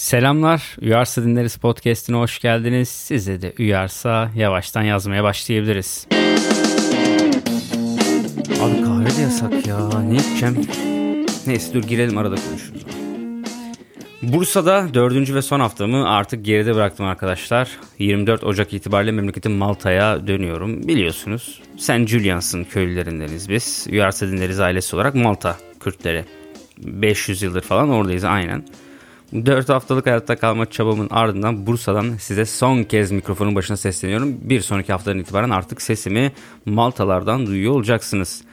Selamlar. Uyarsa Dinleriz Podcast'ine hoş geldiniz. Size de uyarsa yavaştan yazmaya başlayabiliriz. Abi kahve de yasak ya. Ne içeceğim? Neyse dur girelim arada konuşuruz. Bursa'da dördüncü ve son haftamı artık geride bıraktım arkadaşlar. 24 Ocak itibariyle memleketim Malta'ya dönüyorum. Biliyorsunuz Sen Julian'sın köylülerindeniz biz. Uyarsa Dinleriz ailesi olarak Malta Kürtleri. 500 yıldır falan oradayız aynen. 4 haftalık hayatta kalma çabamın ardından Bursa'dan size son kez mikrofonun başına sesleniyorum. Bir sonraki haftadan itibaren artık sesimi Maltalardan duyuyor olacaksınız.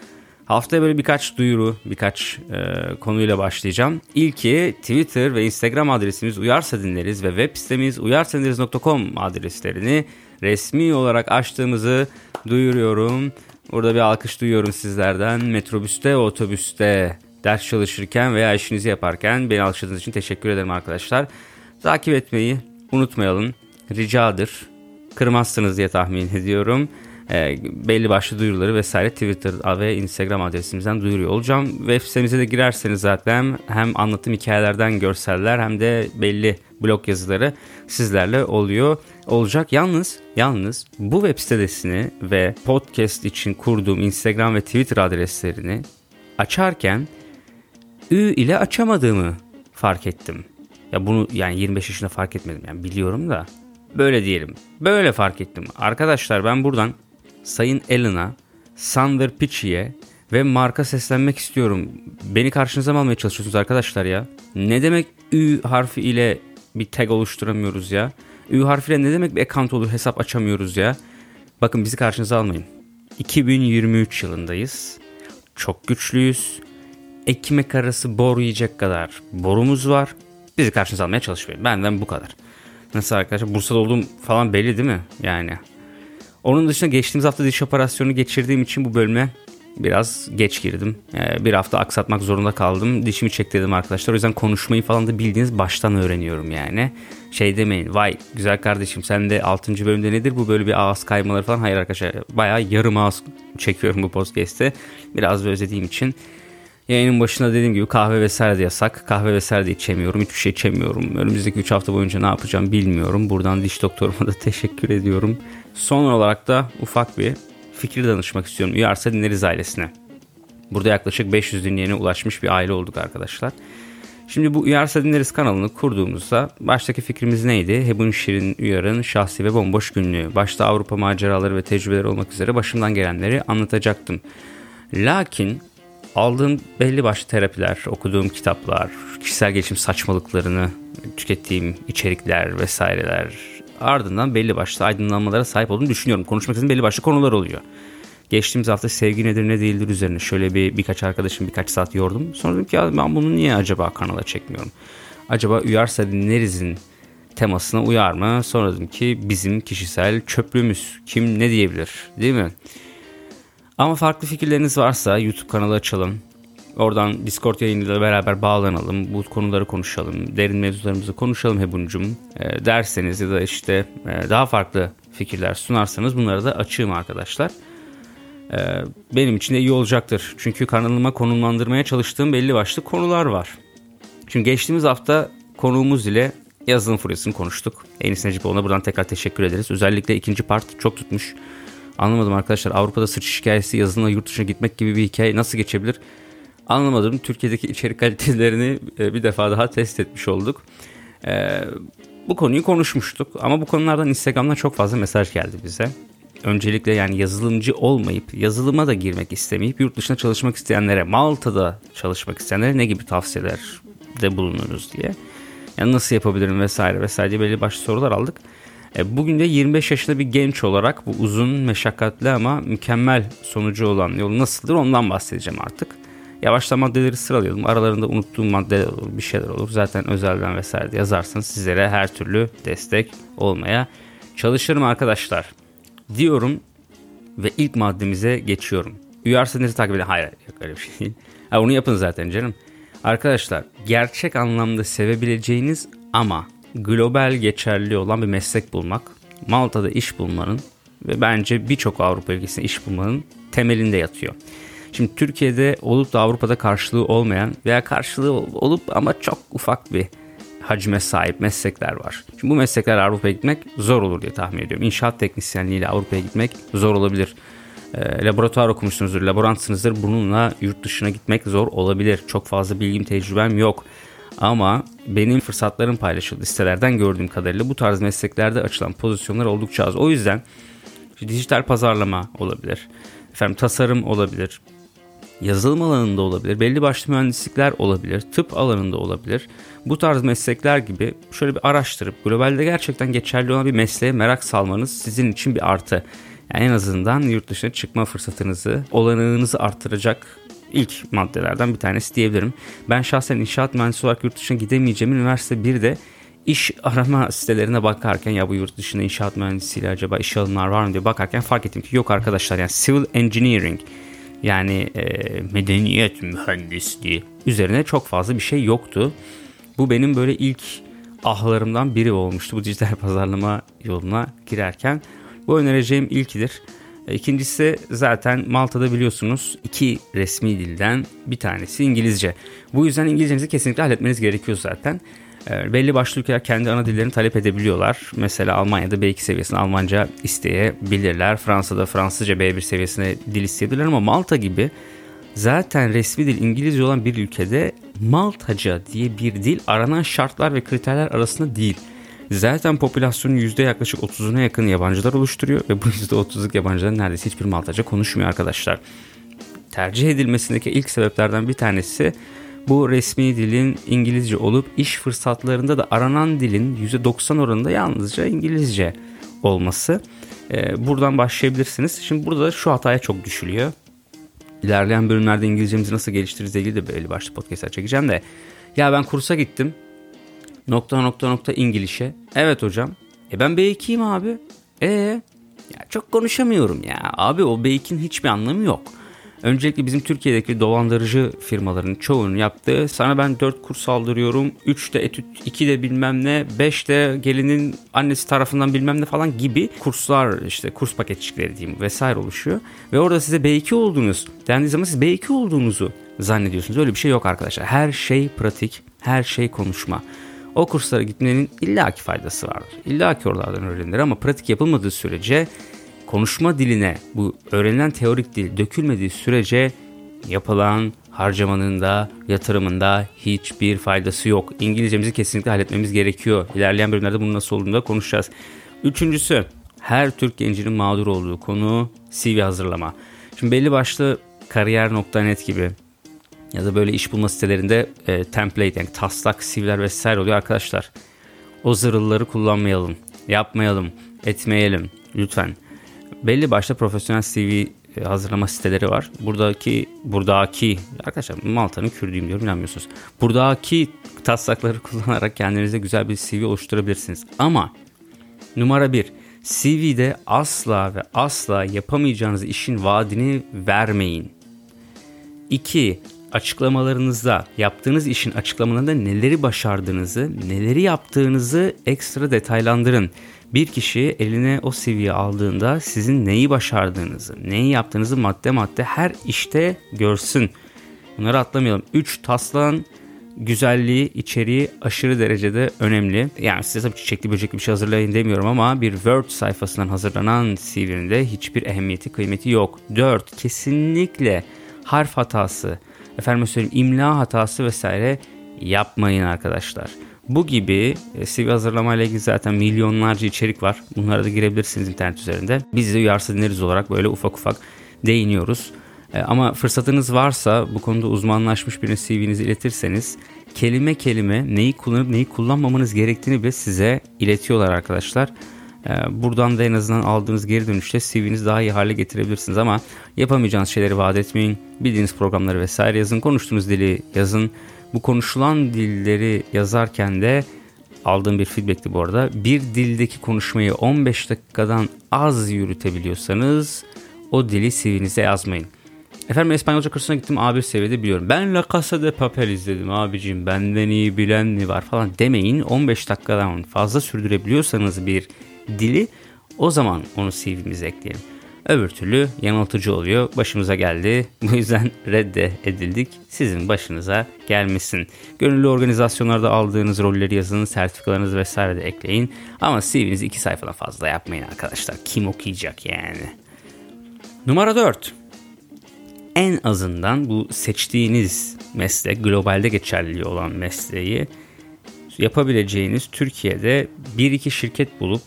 Haftaya böyle birkaç duyuru, birkaç e, konuyla başlayacağım. İlki Twitter ve Instagram adresimiz Uyarsa Dinleriz ve web sitemiz uyarsadinleriz.com adreslerini resmi olarak açtığımızı duyuruyorum. Burada bir alkış duyuyorum sizlerden. Metrobüste, otobüste, ders çalışırken veya işinizi yaparken beni alkışladığınız için teşekkür ederim arkadaşlar. Takip etmeyi unutmayalım. Ricadır. Kırmazsınız diye tahmin ediyorum. E, belli başlı duyuruları vesaire Twitter ve Instagram adresimizden duyuruyor olacağım. Web sitemize de girerseniz zaten hem anlatım hikayelerden görseller hem de belli blog yazıları sizlerle oluyor olacak. Yalnız yalnız bu web sitesini ve podcast için kurduğum Instagram ve Twitter adreslerini açarken Ü ile açamadığımı fark ettim. Ya bunu yani 25 yaşında fark etmedim yani biliyorum da böyle diyelim. Böyle fark ettim. Arkadaşlar ben buradan Sayın Ellen'a, Sander Pichi'ye ve marka seslenmek istiyorum. Beni karşınıza mı almaya çalışıyorsunuz arkadaşlar ya? Ne demek Ü harfi ile bir tag oluşturamıyoruz ya? Ü harfiyle ne demek bir account olur hesap açamıyoruz ya? Bakın bizi karşınıza almayın. 2023 yılındayız. Çok güçlüyüz ekmek arası boru yiyecek kadar borumuz var. Bizi karşınıza almaya çalışmayın. Benden bu kadar. Nasıl arkadaşlar? Bursa'da olduğum falan belli değil mi? Yani. Onun dışında geçtiğimiz hafta diş operasyonu geçirdiğim için bu bölüme biraz geç girdim. Ee, bir hafta aksatmak zorunda kaldım. Dişimi çektirdim arkadaşlar. O yüzden konuşmayı falan da bildiğiniz baştan öğreniyorum yani. Şey demeyin vay güzel kardeşim sen de 6. bölümde nedir bu böyle bir ağız kaymaları falan. Hayır arkadaşlar bayağı yarım ağız çekiyorum bu podcast'te. Biraz özlediğim için Yayının başında dediğim gibi kahve vesaire de yasak. Kahve vesaire de içemiyorum. Hiçbir şey içemiyorum. Önümüzdeki 3 hafta boyunca ne yapacağım bilmiyorum. Buradan diş doktoruma da teşekkür ediyorum. Son olarak da ufak bir fikir danışmak istiyorum. Uyarsa dinleriz ailesine. Burada yaklaşık 500 dinleyene ulaşmış bir aile olduk arkadaşlar. Şimdi bu Uyarsa Dinleriz kanalını kurduğumuzda baştaki fikrimiz neydi? Hebun Şirin Uyar'ın şahsi ve bomboş günlüğü. Başta Avrupa maceraları ve tecrübeleri olmak üzere başımdan gelenleri anlatacaktım. Lakin aldığım belli başlı terapiler, okuduğum kitaplar, kişisel gelişim saçmalıklarını, tükettiğim içerikler vesaireler ardından belli başlı aydınlanmalara sahip olduğunu düşünüyorum. Konuşmak istediğim belli başlı konular oluyor. Geçtiğimiz hafta sevgi nedir ne değildir üzerine şöyle bir birkaç arkadaşım birkaç saat yordum. Sonra dedim ki ben bunu niye acaba kanala çekmiyorum? Acaba uyarsa dinlerizin temasına uyar mı? Sonra dedim ki bizim kişisel çöplüğümüz kim ne diyebilir değil mi? Ama farklı fikirleriniz varsa YouTube kanalı açalım. Oradan Discord yayınıyla beraber bağlanalım. Bu konuları konuşalım. Derin mevzularımızı konuşalım Hebuncum. E, derseniz ya da işte e, daha farklı fikirler sunarsanız bunları da açığım arkadaşlar. E, benim için de iyi olacaktır. Çünkü kanalıma konumlandırmaya çalıştığım belli başlı konular var. Çünkü geçtiğimiz hafta konuğumuz ile yazılım furyasını konuştuk. Enis Necipoğlu'na buradan tekrar teşekkür ederiz. Özellikle ikinci part çok tutmuş. Anlamadım arkadaşlar. Avrupa'da sıçış hikayesi yazılımla yurt dışına gitmek gibi bir hikaye nasıl geçebilir? Anlamadım. Türkiye'deki içerik kalitelerini e, bir defa daha test etmiş olduk. Ee, bu konuyu konuşmuştuk ama bu konulardan Instagram'dan çok fazla mesaj geldi bize. Öncelikle yani yazılımcı olmayıp yazılıma da girmek istemeyip yurt dışına çalışmak isteyenlere, Malta'da çalışmak isteyenlere ne gibi tavsiyelerde bulunuruz diye. Yani nasıl yapabilirim vesaire vesaire diye belli başlı sorular aldık. E, bugün de 25 yaşında bir genç olarak bu uzun, meşakkatli ama mükemmel sonucu olan yol nasıldır ondan bahsedeceğim artık. Yavaştan maddeleri sıralayalım. Aralarında unuttuğum maddeler olur, bir şeyler olur. Zaten özelden vesaire yazarsanız sizlere her türlü destek olmaya çalışırım arkadaşlar. Diyorum ve ilk maddemize geçiyorum. Uyarsanızı takip edin. Hayır yok öyle bir şey değil. Ha, onu yapın zaten canım. Arkadaşlar gerçek anlamda sevebileceğiniz ama global geçerli olan bir meslek bulmak, Malta'da iş bulmanın ve bence birçok Avrupa ülkesinde iş bulmanın temelinde yatıyor. Şimdi Türkiye'de olup da Avrupa'da karşılığı olmayan veya karşılığı olup ama çok ufak bir hacme sahip meslekler var. Şimdi bu meslekler Avrupa'ya gitmek zor olur diye tahmin ediyorum. İnşaat teknisyenliğiyle Avrupa'ya gitmek zor olabilir. E, laboratuvar okumuşsunuzdur, laborantsınızdır. Bununla yurt dışına gitmek zor olabilir. Çok fazla bilgim, tecrübem yok. Ama benim fırsatlarım paylaşıldı sitelerden gördüğüm kadarıyla bu tarz mesleklerde açılan pozisyonlar oldukça az. O yüzden dijital pazarlama olabilir. Efendim tasarım olabilir. Yazılım alanında olabilir. Belli başlı mühendislikler olabilir. Tıp alanında olabilir. Bu tarz meslekler gibi şöyle bir araştırıp globalde gerçekten geçerli olan bir mesleğe merak salmanız sizin için bir artı. Yani en azından yurt dışına çıkma fırsatınızı, olanağınızı arttıracak ilk maddelerden bir tanesi diyebilirim. Ben şahsen inşaat mühendisi olarak yurt dışına gidemeyeceğim. Üniversite 1'de iş arama sitelerine bakarken ya bu yurt dışında inşaat mühendisiyle acaba iş alımlar var mı diye bakarken fark ettim ki yok arkadaşlar yani civil engineering yani e, medeniyet mühendisliği üzerine çok fazla bir şey yoktu. Bu benim böyle ilk ahlarımdan biri olmuştu bu dijital pazarlama yoluna girerken. Bu önereceğim ilkidir. E, ikincisi zaten Malta'da biliyorsunuz iki resmi dilden bir tanesi İngilizce. Bu yüzden İngilizcenizi kesinlikle halletmeniz gerekiyor zaten. E, belli başlı ülkeler kendi ana dillerini talep edebiliyorlar. Mesela Almanya'da B2 seviyesinde Almanca isteyebilirler. Fransa'da Fransızca B1 seviyesinde dil isteyebilirler ama Malta gibi zaten resmi dil İngilizce olan bir ülkede Maltaca diye bir dil aranan şartlar ve kriterler arasında değil. Zaten popülasyonun yüzde yaklaşık 30'una yakın yabancılar oluşturuyor ve bu yüzde 30'luk yabancıların neredeyse hiçbir Maltaca konuşmuyor arkadaşlar. Tercih edilmesindeki ilk sebeplerden bir tanesi bu resmi dilin İngilizce olup iş fırsatlarında da aranan dilin %90 oranında yalnızca İngilizce olması. Ee, buradan başlayabilirsiniz. Şimdi burada da şu hataya çok düşülüyor. İlerleyen bölümlerde İngilizcemizi nasıl geliştiririz ilgili de belli başlı podcastlar çekeceğim de. Ya ben kursa gittim nokta nokta nokta İngilizce. Evet hocam. E ben B2'yim abi. E ya çok konuşamıyorum ya. Abi o B2'nin hiçbir anlamı yok. Öncelikle bizim Türkiye'deki dolandırıcı firmaların çoğunun yaptığı sana ben 4 kurs aldırıyorum, 3 de etüt, 2 de bilmem ne, 5 de gelinin annesi tarafından bilmem ne falan gibi kurslar işte kurs paketçikleri diyeyim vesaire oluşuyor. Ve orada size B2 olduğunuz dendiği zaman siz B2 olduğunuzu zannediyorsunuz. Öyle bir şey yok arkadaşlar. Her şey pratik, her şey konuşma. O kurslara gitmenin illaki faydası vardır. İllaki oralardan öğrenilir ama pratik yapılmadığı sürece konuşma diline bu öğrenilen teorik dil dökülmediği sürece yapılan harcamanın da yatırımın da hiçbir faydası yok. İngilizcemizi kesinlikle halletmemiz gerekiyor. İlerleyen bölümlerde bunun nasıl olduğunu da konuşacağız. Üçüncüsü her Türk gencinin mağdur olduğu konu CV hazırlama. Şimdi belli başlı kariyer.net gibi ya da böyle iş bulma sitelerinde e, template yani taslak CV'ler vesaire oluyor arkadaşlar. O zırhları kullanmayalım, yapmayalım, etmeyelim lütfen. Belli başta profesyonel CV e, hazırlama siteleri var. Buradaki buradaki arkadaşlar Malta'nın Kürdüyüm diyorum inanmıyorsunuz. Buradaki taslakları kullanarak kendinize güzel bir CV oluşturabilirsiniz. Ama numara bir CV'de asla ve asla yapamayacağınız işin vaadini vermeyin. 2 açıklamalarınızda, yaptığınız işin açıklamalarında neleri başardığınızı, neleri yaptığınızı ekstra detaylandırın. Bir kişi eline o CV'yi aldığında sizin neyi başardığınızı, neyi yaptığınızı madde madde her işte görsün. Bunları atlamayalım. 3. Taslağın güzelliği, içeriği aşırı derecede önemli. Yani size tabii çiçekli böcekli bir şey hazırlayın demiyorum ama bir Word sayfasından hazırlanan CV'nin de hiçbir ehemmiyeti, kıymeti yok. 4. Kesinlikle harf hatası, efendim söyleyeyim imla hatası vesaire yapmayın arkadaşlar. Bu gibi e, CV hazırlama ile ilgili zaten milyonlarca içerik var. Bunlara da girebilirsiniz internet üzerinde. Biz de uyarsız dinleriz olarak böyle ufak ufak değiniyoruz. E, ama fırsatınız varsa bu konuda uzmanlaşmış birine CV'nizi iletirseniz kelime kelime neyi kullanıp neyi kullanmamanız gerektiğini bile size iletiyorlar arkadaşlar. E, buradan da en azından aldığınız geri dönüşte CV'nizi daha iyi hale getirebilirsiniz ama yapamayacağınız şeyleri vaat etmeyin. Bildiğiniz programları vesaire yazın, konuştuğunuz dili yazın. Bu konuşulan dilleri yazarken de aldığım bir feedbackti bu arada. Bir dildeki konuşmayı 15 dakikadan az yürütebiliyorsanız o dili CV'nize yazmayın. Efendim İspanyolca kursuna gittim A1 seviyede biliyorum. Ben La Casa de Papel izledim abicim benden iyi bilen mi var falan demeyin. 15 dakikadan fazla sürdürebiliyorsanız bir dili o zaman onu CV'mize ekleyelim. Öbür türlü yanıltıcı oluyor. Başımıza geldi. Bu yüzden redde edildik. Sizin başınıza gelmesin. Gönüllü organizasyonlarda aldığınız rolleri yazın, sertifikalarınızı vesaire de ekleyin. Ama CV'nizi iki sayfadan fazla yapmayın arkadaşlar. Kim okuyacak yani? Numara 4. En azından bu seçtiğiniz meslek, globalde geçerli olan mesleği yapabileceğiniz Türkiye'de bir iki şirket bulup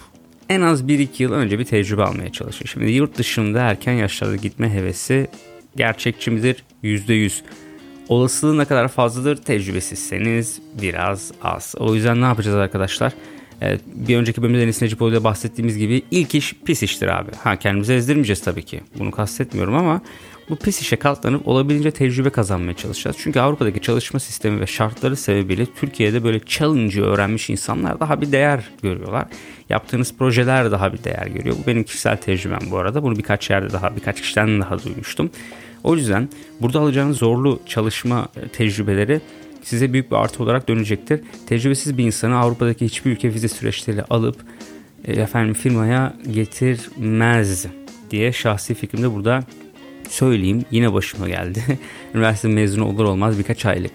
en az 1-2 yıl önce bir tecrübe almaya çalışın. Şimdi yurt dışında erken yaşlarda gitme hevesi gerçekçi midir? %100. Olasılığı ne kadar fazladır? Tecrübesizseniz biraz az. O yüzden ne yapacağız arkadaşlar? Bir önceki bölümde Deniz Necipoğlu'yla bahsettiğimiz gibi ilk iş pis iştir abi. Ha kendimizi ezdirmeyeceğiz tabii ki. Bunu kastetmiyorum ama bu pis işe katlanıp olabildiğince tecrübe kazanmaya çalışacağız. Çünkü Avrupa'daki çalışma sistemi ve şartları sebebiyle Türkiye'de böyle challenge'ı öğrenmiş insanlar daha bir değer görüyorlar. Yaptığınız projeler daha bir değer görüyor. Bu benim kişisel tecrübem bu arada. Bunu birkaç yerde daha, birkaç kişiden daha duymuştum. O yüzden burada alacağınız zorlu çalışma tecrübeleri size büyük bir artı olarak dönecektir. Tecrübesiz bir insanı Avrupa'daki hiçbir ülke vize süreçleriyle alıp e, efendim firmaya getirmez diye şahsi fikrimde burada söyleyeyim. Yine başıma geldi. Üniversite mezunu olur olmaz birkaç aylık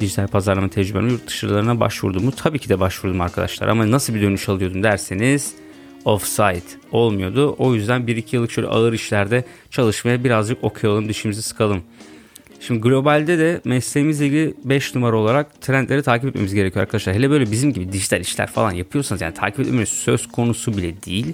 dijital pazarlama tecrübemle yurt dışlarına başvurdum mu? Tabii ki de başvurdum arkadaşlar ama nasıl bir dönüş alıyordum derseniz offsite olmuyordu. O yüzden 1-2 yıllık şöyle ağır işlerde çalışmaya birazcık okuyalım, dişimizi sıkalım. Şimdi globalde de mesleğimizle ilgili 5 numara olarak trendleri takip etmemiz gerekiyor arkadaşlar. Hele böyle bizim gibi dijital işler falan yapıyorsanız yani takip etmemiz söz konusu bile değil.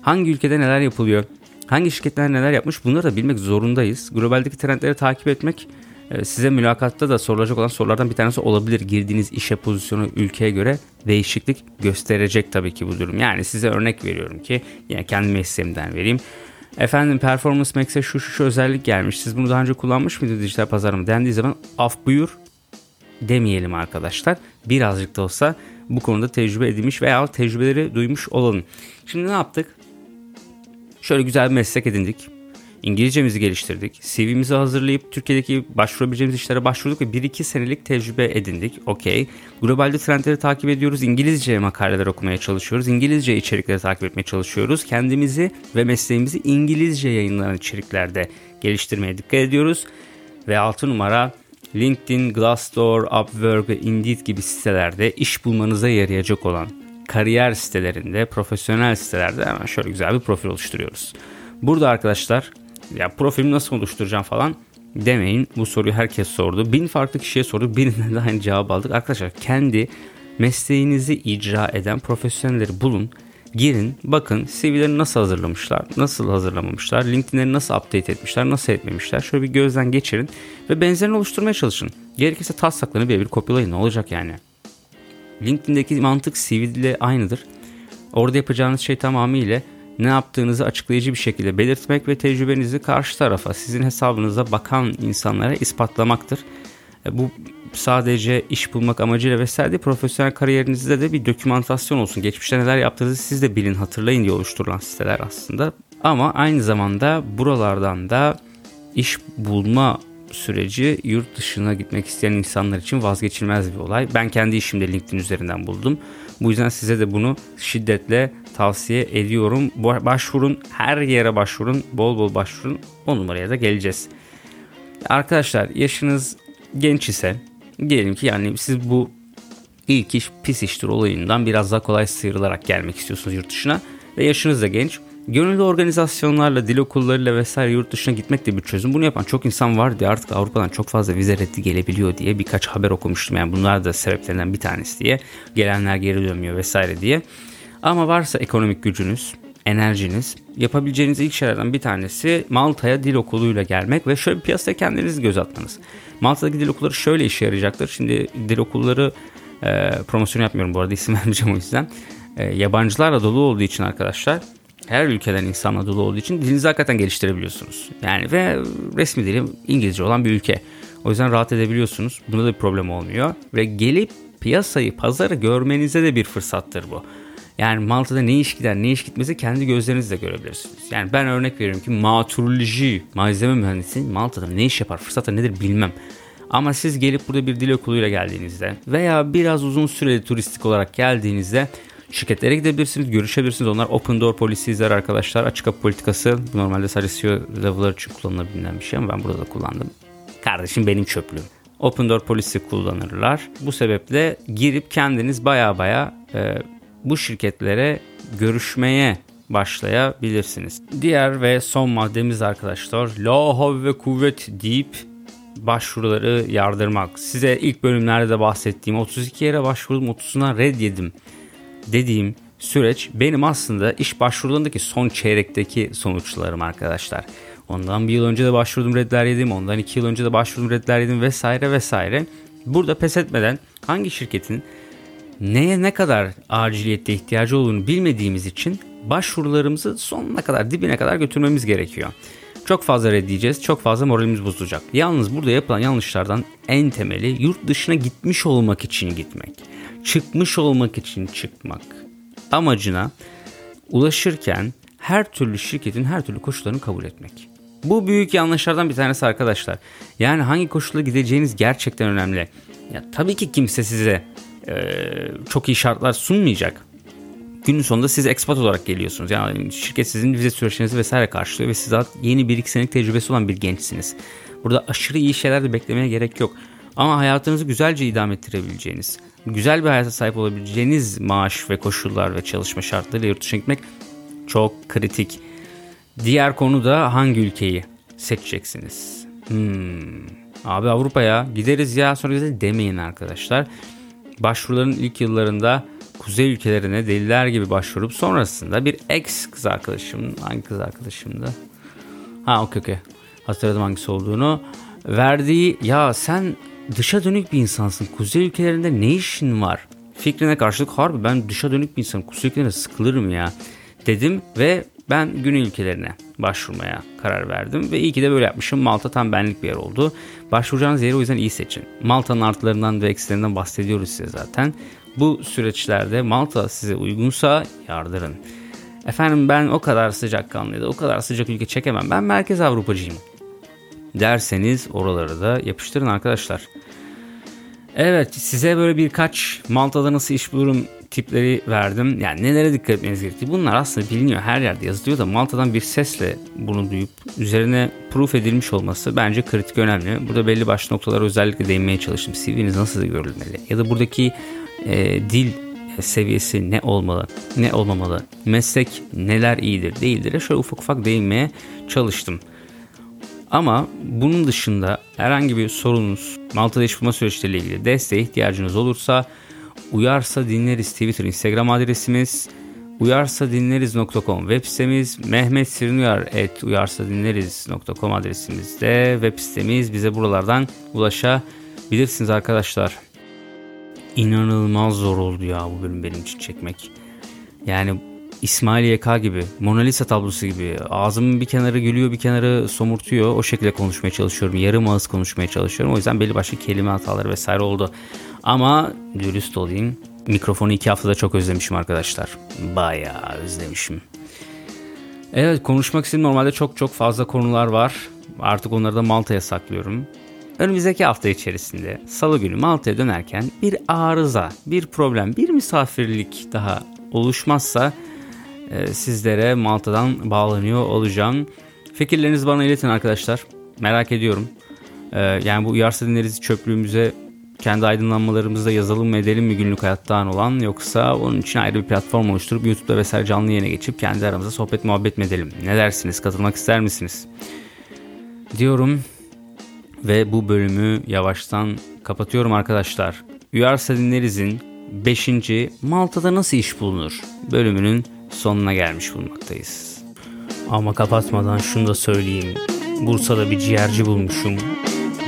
Hangi ülkede neler yapılıyor? Hangi şirketler neler yapmış bunları da bilmek zorundayız. Globaldeki trendleri takip etmek e, size mülakatta da sorulacak olan sorulardan bir tanesi olabilir. Girdiğiniz işe pozisyonu ülkeye göre değişiklik gösterecek tabii ki bu durum. Yani size örnek veriyorum ki yani kendi mesleğimden vereyim. Efendim Performance Max'e şu şu şu özellik gelmiş. Siz bunu daha önce kullanmış mıydınız dijital pazarlama dendiği zaman af buyur demeyelim arkadaşlar. Birazcık da olsa bu konuda tecrübe edilmiş veya tecrübeleri duymuş olalım. Şimdi ne yaptık? Şöyle güzel bir meslek edindik. İngilizcemizi geliştirdik. CV'mizi hazırlayıp Türkiye'deki başvurabileceğimiz işlere başvurduk ve 1-2 senelik tecrübe edindik. Okey. Globalde trendleri takip ediyoruz. İngilizce makaleler okumaya çalışıyoruz. İngilizce içerikleri takip etmeye çalışıyoruz. Kendimizi ve mesleğimizi İngilizce yayınlanan içeriklerde geliştirmeye dikkat ediyoruz. Ve 6 numara LinkedIn, Glassdoor, Upwork ve Indeed gibi sitelerde iş bulmanıza yarayacak olan kariyer sitelerinde, profesyonel sitelerde hemen şöyle güzel bir profil oluşturuyoruz. Burada arkadaşlar ya profilimi nasıl oluşturacağım falan demeyin. Bu soruyu herkes sordu. Bin farklı kişiye sorduk. Birinden de aynı cevap aldık. Arkadaşlar kendi mesleğinizi icra eden profesyonelleri bulun. Girin bakın CV'lerini nasıl hazırlamışlar, nasıl hazırlamamışlar, LinkedIn'leri nasıl update etmişler, nasıl etmemişler. Şöyle bir gözden geçirin ve benzerini oluşturmaya çalışın. Gerekirse taslaklarını birebir kopyalayın ne olacak yani. LinkedIn'deki mantık CV ile aynıdır. Orada yapacağınız şey tamamıyla ne yaptığınızı açıklayıcı bir şekilde belirtmek ve tecrübenizi karşı tarafa, sizin hesabınıza bakan insanlara ispatlamaktır. E, bu sadece iş bulmak amacıyla vesaire değil, profesyonel kariyerinizde de bir dokümantasyon olsun. Geçmişte neler yaptığınızı siz de bilin, hatırlayın diye oluşturulan siteler aslında. Ama aynı zamanda buralardan da iş bulma süreci yurt dışına gitmek isteyen insanlar için vazgeçilmez bir olay. Ben kendi işimde LinkedIn üzerinden buldum. Bu yüzden size de bunu şiddetle tavsiye ediyorum. Başvurun, her yere başvurun, bol bol başvurun. O numaraya da geleceğiz. Arkadaşlar yaşınız genç ise diyelim ki yani siz bu ilk iş pis iştir olayından biraz daha kolay sıyrılarak gelmek istiyorsunuz yurt dışına ve yaşınız da genç. Gönüllü organizasyonlarla, dil okullarıyla vesaire yurt dışına gitmek de bir çözüm. Bunu yapan çok insan var diye artık Avrupa'dan çok fazla vize reddi gelebiliyor diye birkaç haber okumuştum. Yani bunlar da sebeplerinden bir tanesi diye. Gelenler geri dönmüyor vesaire diye. Ama varsa ekonomik gücünüz, enerjiniz, yapabileceğiniz ilk şeylerden bir tanesi Malta'ya dil okuluyla gelmek ve şöyle bir piyasaya kendinizi göz atmanız. Malta'daki dil okulları şöyle işe yarayacaktır. Şimdi dil okulları e, promosyon yapmıyorum bu arada isim vermeyeceğim o yüzden. E, yabancılarla dolu olduğu için arkadaşlar her ülkeden insanla dolu olduğu için dilinizi hakikaten geliştirebiliyorsunuz. Yani ve resmi dilim İngilizce olan bir ülke. O yüzden rahat edebiliyorsunuz. Bunda da bir problem olmuyor. Ve gelip piyasayı, pazarı görmenize de bir fırsattır bu. Yani Malta'da ne iş gider ne iş gitmesi kendi gözlerinizle görebilirsiniz. Yani ben örnek veriyorum ki maturoloji malzeme mühendisi Malta'da ne iş yapar fırsatı nedir bilmem. Ama siz gelip burada bir dil okuluyla geldiğinizde veya biraz uzun süreli turistik olarak geldiğinizde şirketlere gidebilirsiniz, görüşebilirsiniz. Onlar open door policy'ler arkadaşlar. Açık kapı politikası normalde sadece CEO level'lar için kullanılabilen bir şey ama ben burada da kullandım. Kardeşim benim çöplüğüm. Open Door Policy kullanırlar. Bu sebeple girip kendiniz baya baya e, bu şirketlere görüşmeye başlayabilirsiniz. Diğer ve son maddemiz arkadaşlar la havle ve kuvvet deyip başvuruları yardırmak. Size ilk bölümlerde de bahsettiğim 32 yere başvurdum 30'una red yedim dediğim süreç benim aslında iş başvurularındaki son çeyrekteki sonuçlarım arkadaşlar. Ondan bir yıl önce de başvurdum redler yedim. Ondan iki yıl önce de başvurdum redler yedim vesaire vesaire. Burada pes etmeden hangi şirketin neye ne kadar aciliyette ihtiyacı olduğunu bilmediğimiz için başvurularımızı sonuna kadar dibine kadar götürmemiz gerekiyor. Çok fazla reddiyeceğiz, çok fazla moralimiz bozulacak. Yalnız burada yapılan yanlışlardan en temeli yurt dışına gitmiş olmak için gitmek. Çıkmış olmak için çıkmak. Amacına ulaşırken her türlü şirketin her türlü koşullarını kabul etmek. Bu büyük yanlışlardan bir tanesi arkadaşlar. Yani hangi koşulda gideceğiniz gerçekten önemli. Ya tabii ki kimse size e, çok iyi şartlar sunmayacak. Günün sonunda siz expat olarak geliyorsunuz. Yani şirket sizin vize süreçlerinizi vesaire karşılıyor ve siz daha yeni bir iki senelik tecrübesi olan bir gençsiniz. Burada aşırı iyi şeyler de beklemeye gerek yok. Ama hayatınızı güzelce idame ettirebileceğiniz, güzel bir hayata sahip olabileceğiniz maaş ve koşullar ve çalışma şartlarıyla yurt dışına gitmek çok kritik. Diğer konu da hangi ülkeyi seçeceksiniz? Hmm. Abi Avrupa'ya gideriz ya sonra gideriz demeyin arkadaşlar. Başvuruların ilk yıllarında kuzey ülkelerine deliler gibi başvurup sonrasında bir ex kız arkadaşım hangi kız arkadaşımdı? Ha okey okey hatırladım hangisi olduğunu. Verdiği ya sen dışa dönük bir insansın. Kuzey ülkelerinde ne işin var? Fikrine karşılık harbi ben dışa dönük bir insanım. Kuzey ülkelerine sıkılırım ya dedim ve ben güney ülkelerine başvurmaya karar verdim ve iyi ki de böyle yapmışım. Malta tam benlik bir yer oldu. Başvuracağınız yeri o yüzden iyi seçin. Malta'nın artılarından ve eksilerinden bahsediyoruz size zaten. Bu süreçlerde Malta size uygunsa yardırın. Efendim ben o kadar sıcakkanlı ya da o kadar sıcak ülke çekemem. Ben Merkez Avrupacıyım derseniz oraları da yapıştırın arkadaşlar. Evet size böyle birkaç Malta'da nasıl iş bulurum tipleri verdim. Yani nelere dikkat etmeniz gerektiği. Bunlar aslında biliniyor her yerde yazılıyor da Malta'dan bir sesle bunu duyup üzerine proof edilmiş olması bence kritik önemli. Burada belli başlı noktalara özellikle değinmeye çalıştım. CV'niz nasıl görülmeli? Ya da buradaki e, dil seviyesi ne olmalı, ne olmamalı, meslek neler iyidir, değildir. Şöyle ufak ufak değinmeye çalıştım. Ama bunun dışında herhangi bir sorunuz, Malta'da iş bulma süreçleriyle ilgili desteğe ihtiyacınız olursa Uyarsa Dinleriz Twitter, Instagram adresimiz, uyarsadinleriz.com web sitemiz, Mehmet Sirinuyar et uyarsadinleriz.com adresimizde web sitemiz. Bize buralardan ulaşabilirsiniz arkadaşlar. İnanılmaz zor oldu ya bu bölüm benim için çekmek. Yani İsmail YK gibi, Mona Lisa tablosu gibi ağzımın bir kenarı gülüyor bir kenarı somurtuyor. O şekilde konuşmaya çalışıyorum. Yarım ağız konuşmaya çalışıyorum. O yüzden belli başlı kelime hataları vesaire oldu. Ama dürüst olayım. Mikrofonu iki haftada çok özlemişim arkadaşlar. Bayağı özlemişim. Evet konuşmak istediğim normalde çok çok fazla konular var. Artık onları da Malta'ya saklıyorum. Önümüzdeki hafta içerisinde salı günü Malta'ya dönerken bir arıza, bir problem, bir misafirlik daha oluşmazsa sizlere Malta'dan bağlanıyor olacağım. Fikirlerinizi bana iletin arkadaşlar. Merak ediyorum. E, yani bu uyarsa dinleriz çöplüğümüze kendi aydınlanmalarımızda yazalım mı edelim mi günlük hayattan olan yoksa onun için ayrı bir platform oluşturup YouTube'da vesaire canlı yayına geçip kendi aramızda sohbet muhabbet mi edelim? Ne dersiniz? Katılmak ister misiniz? Diyorum ve bu bölümü yavaştan kapatıyorum arkadaşlar. Uyarsa dinlerizin 5. Malta'da nasıl iş bulunur bölümünün sonuna gelmiş bulunmaktayız. Ama kapatmadan şunu da söyleyeyim. Bursa'da bir ciğerci bulmuşum.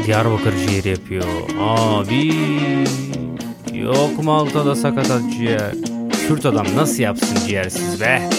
Diyarbakır ciğeri yapıyor. Abi yok Malta'da sakatat ciğer. Kürt adam nasıl yapsın ciğersiz be?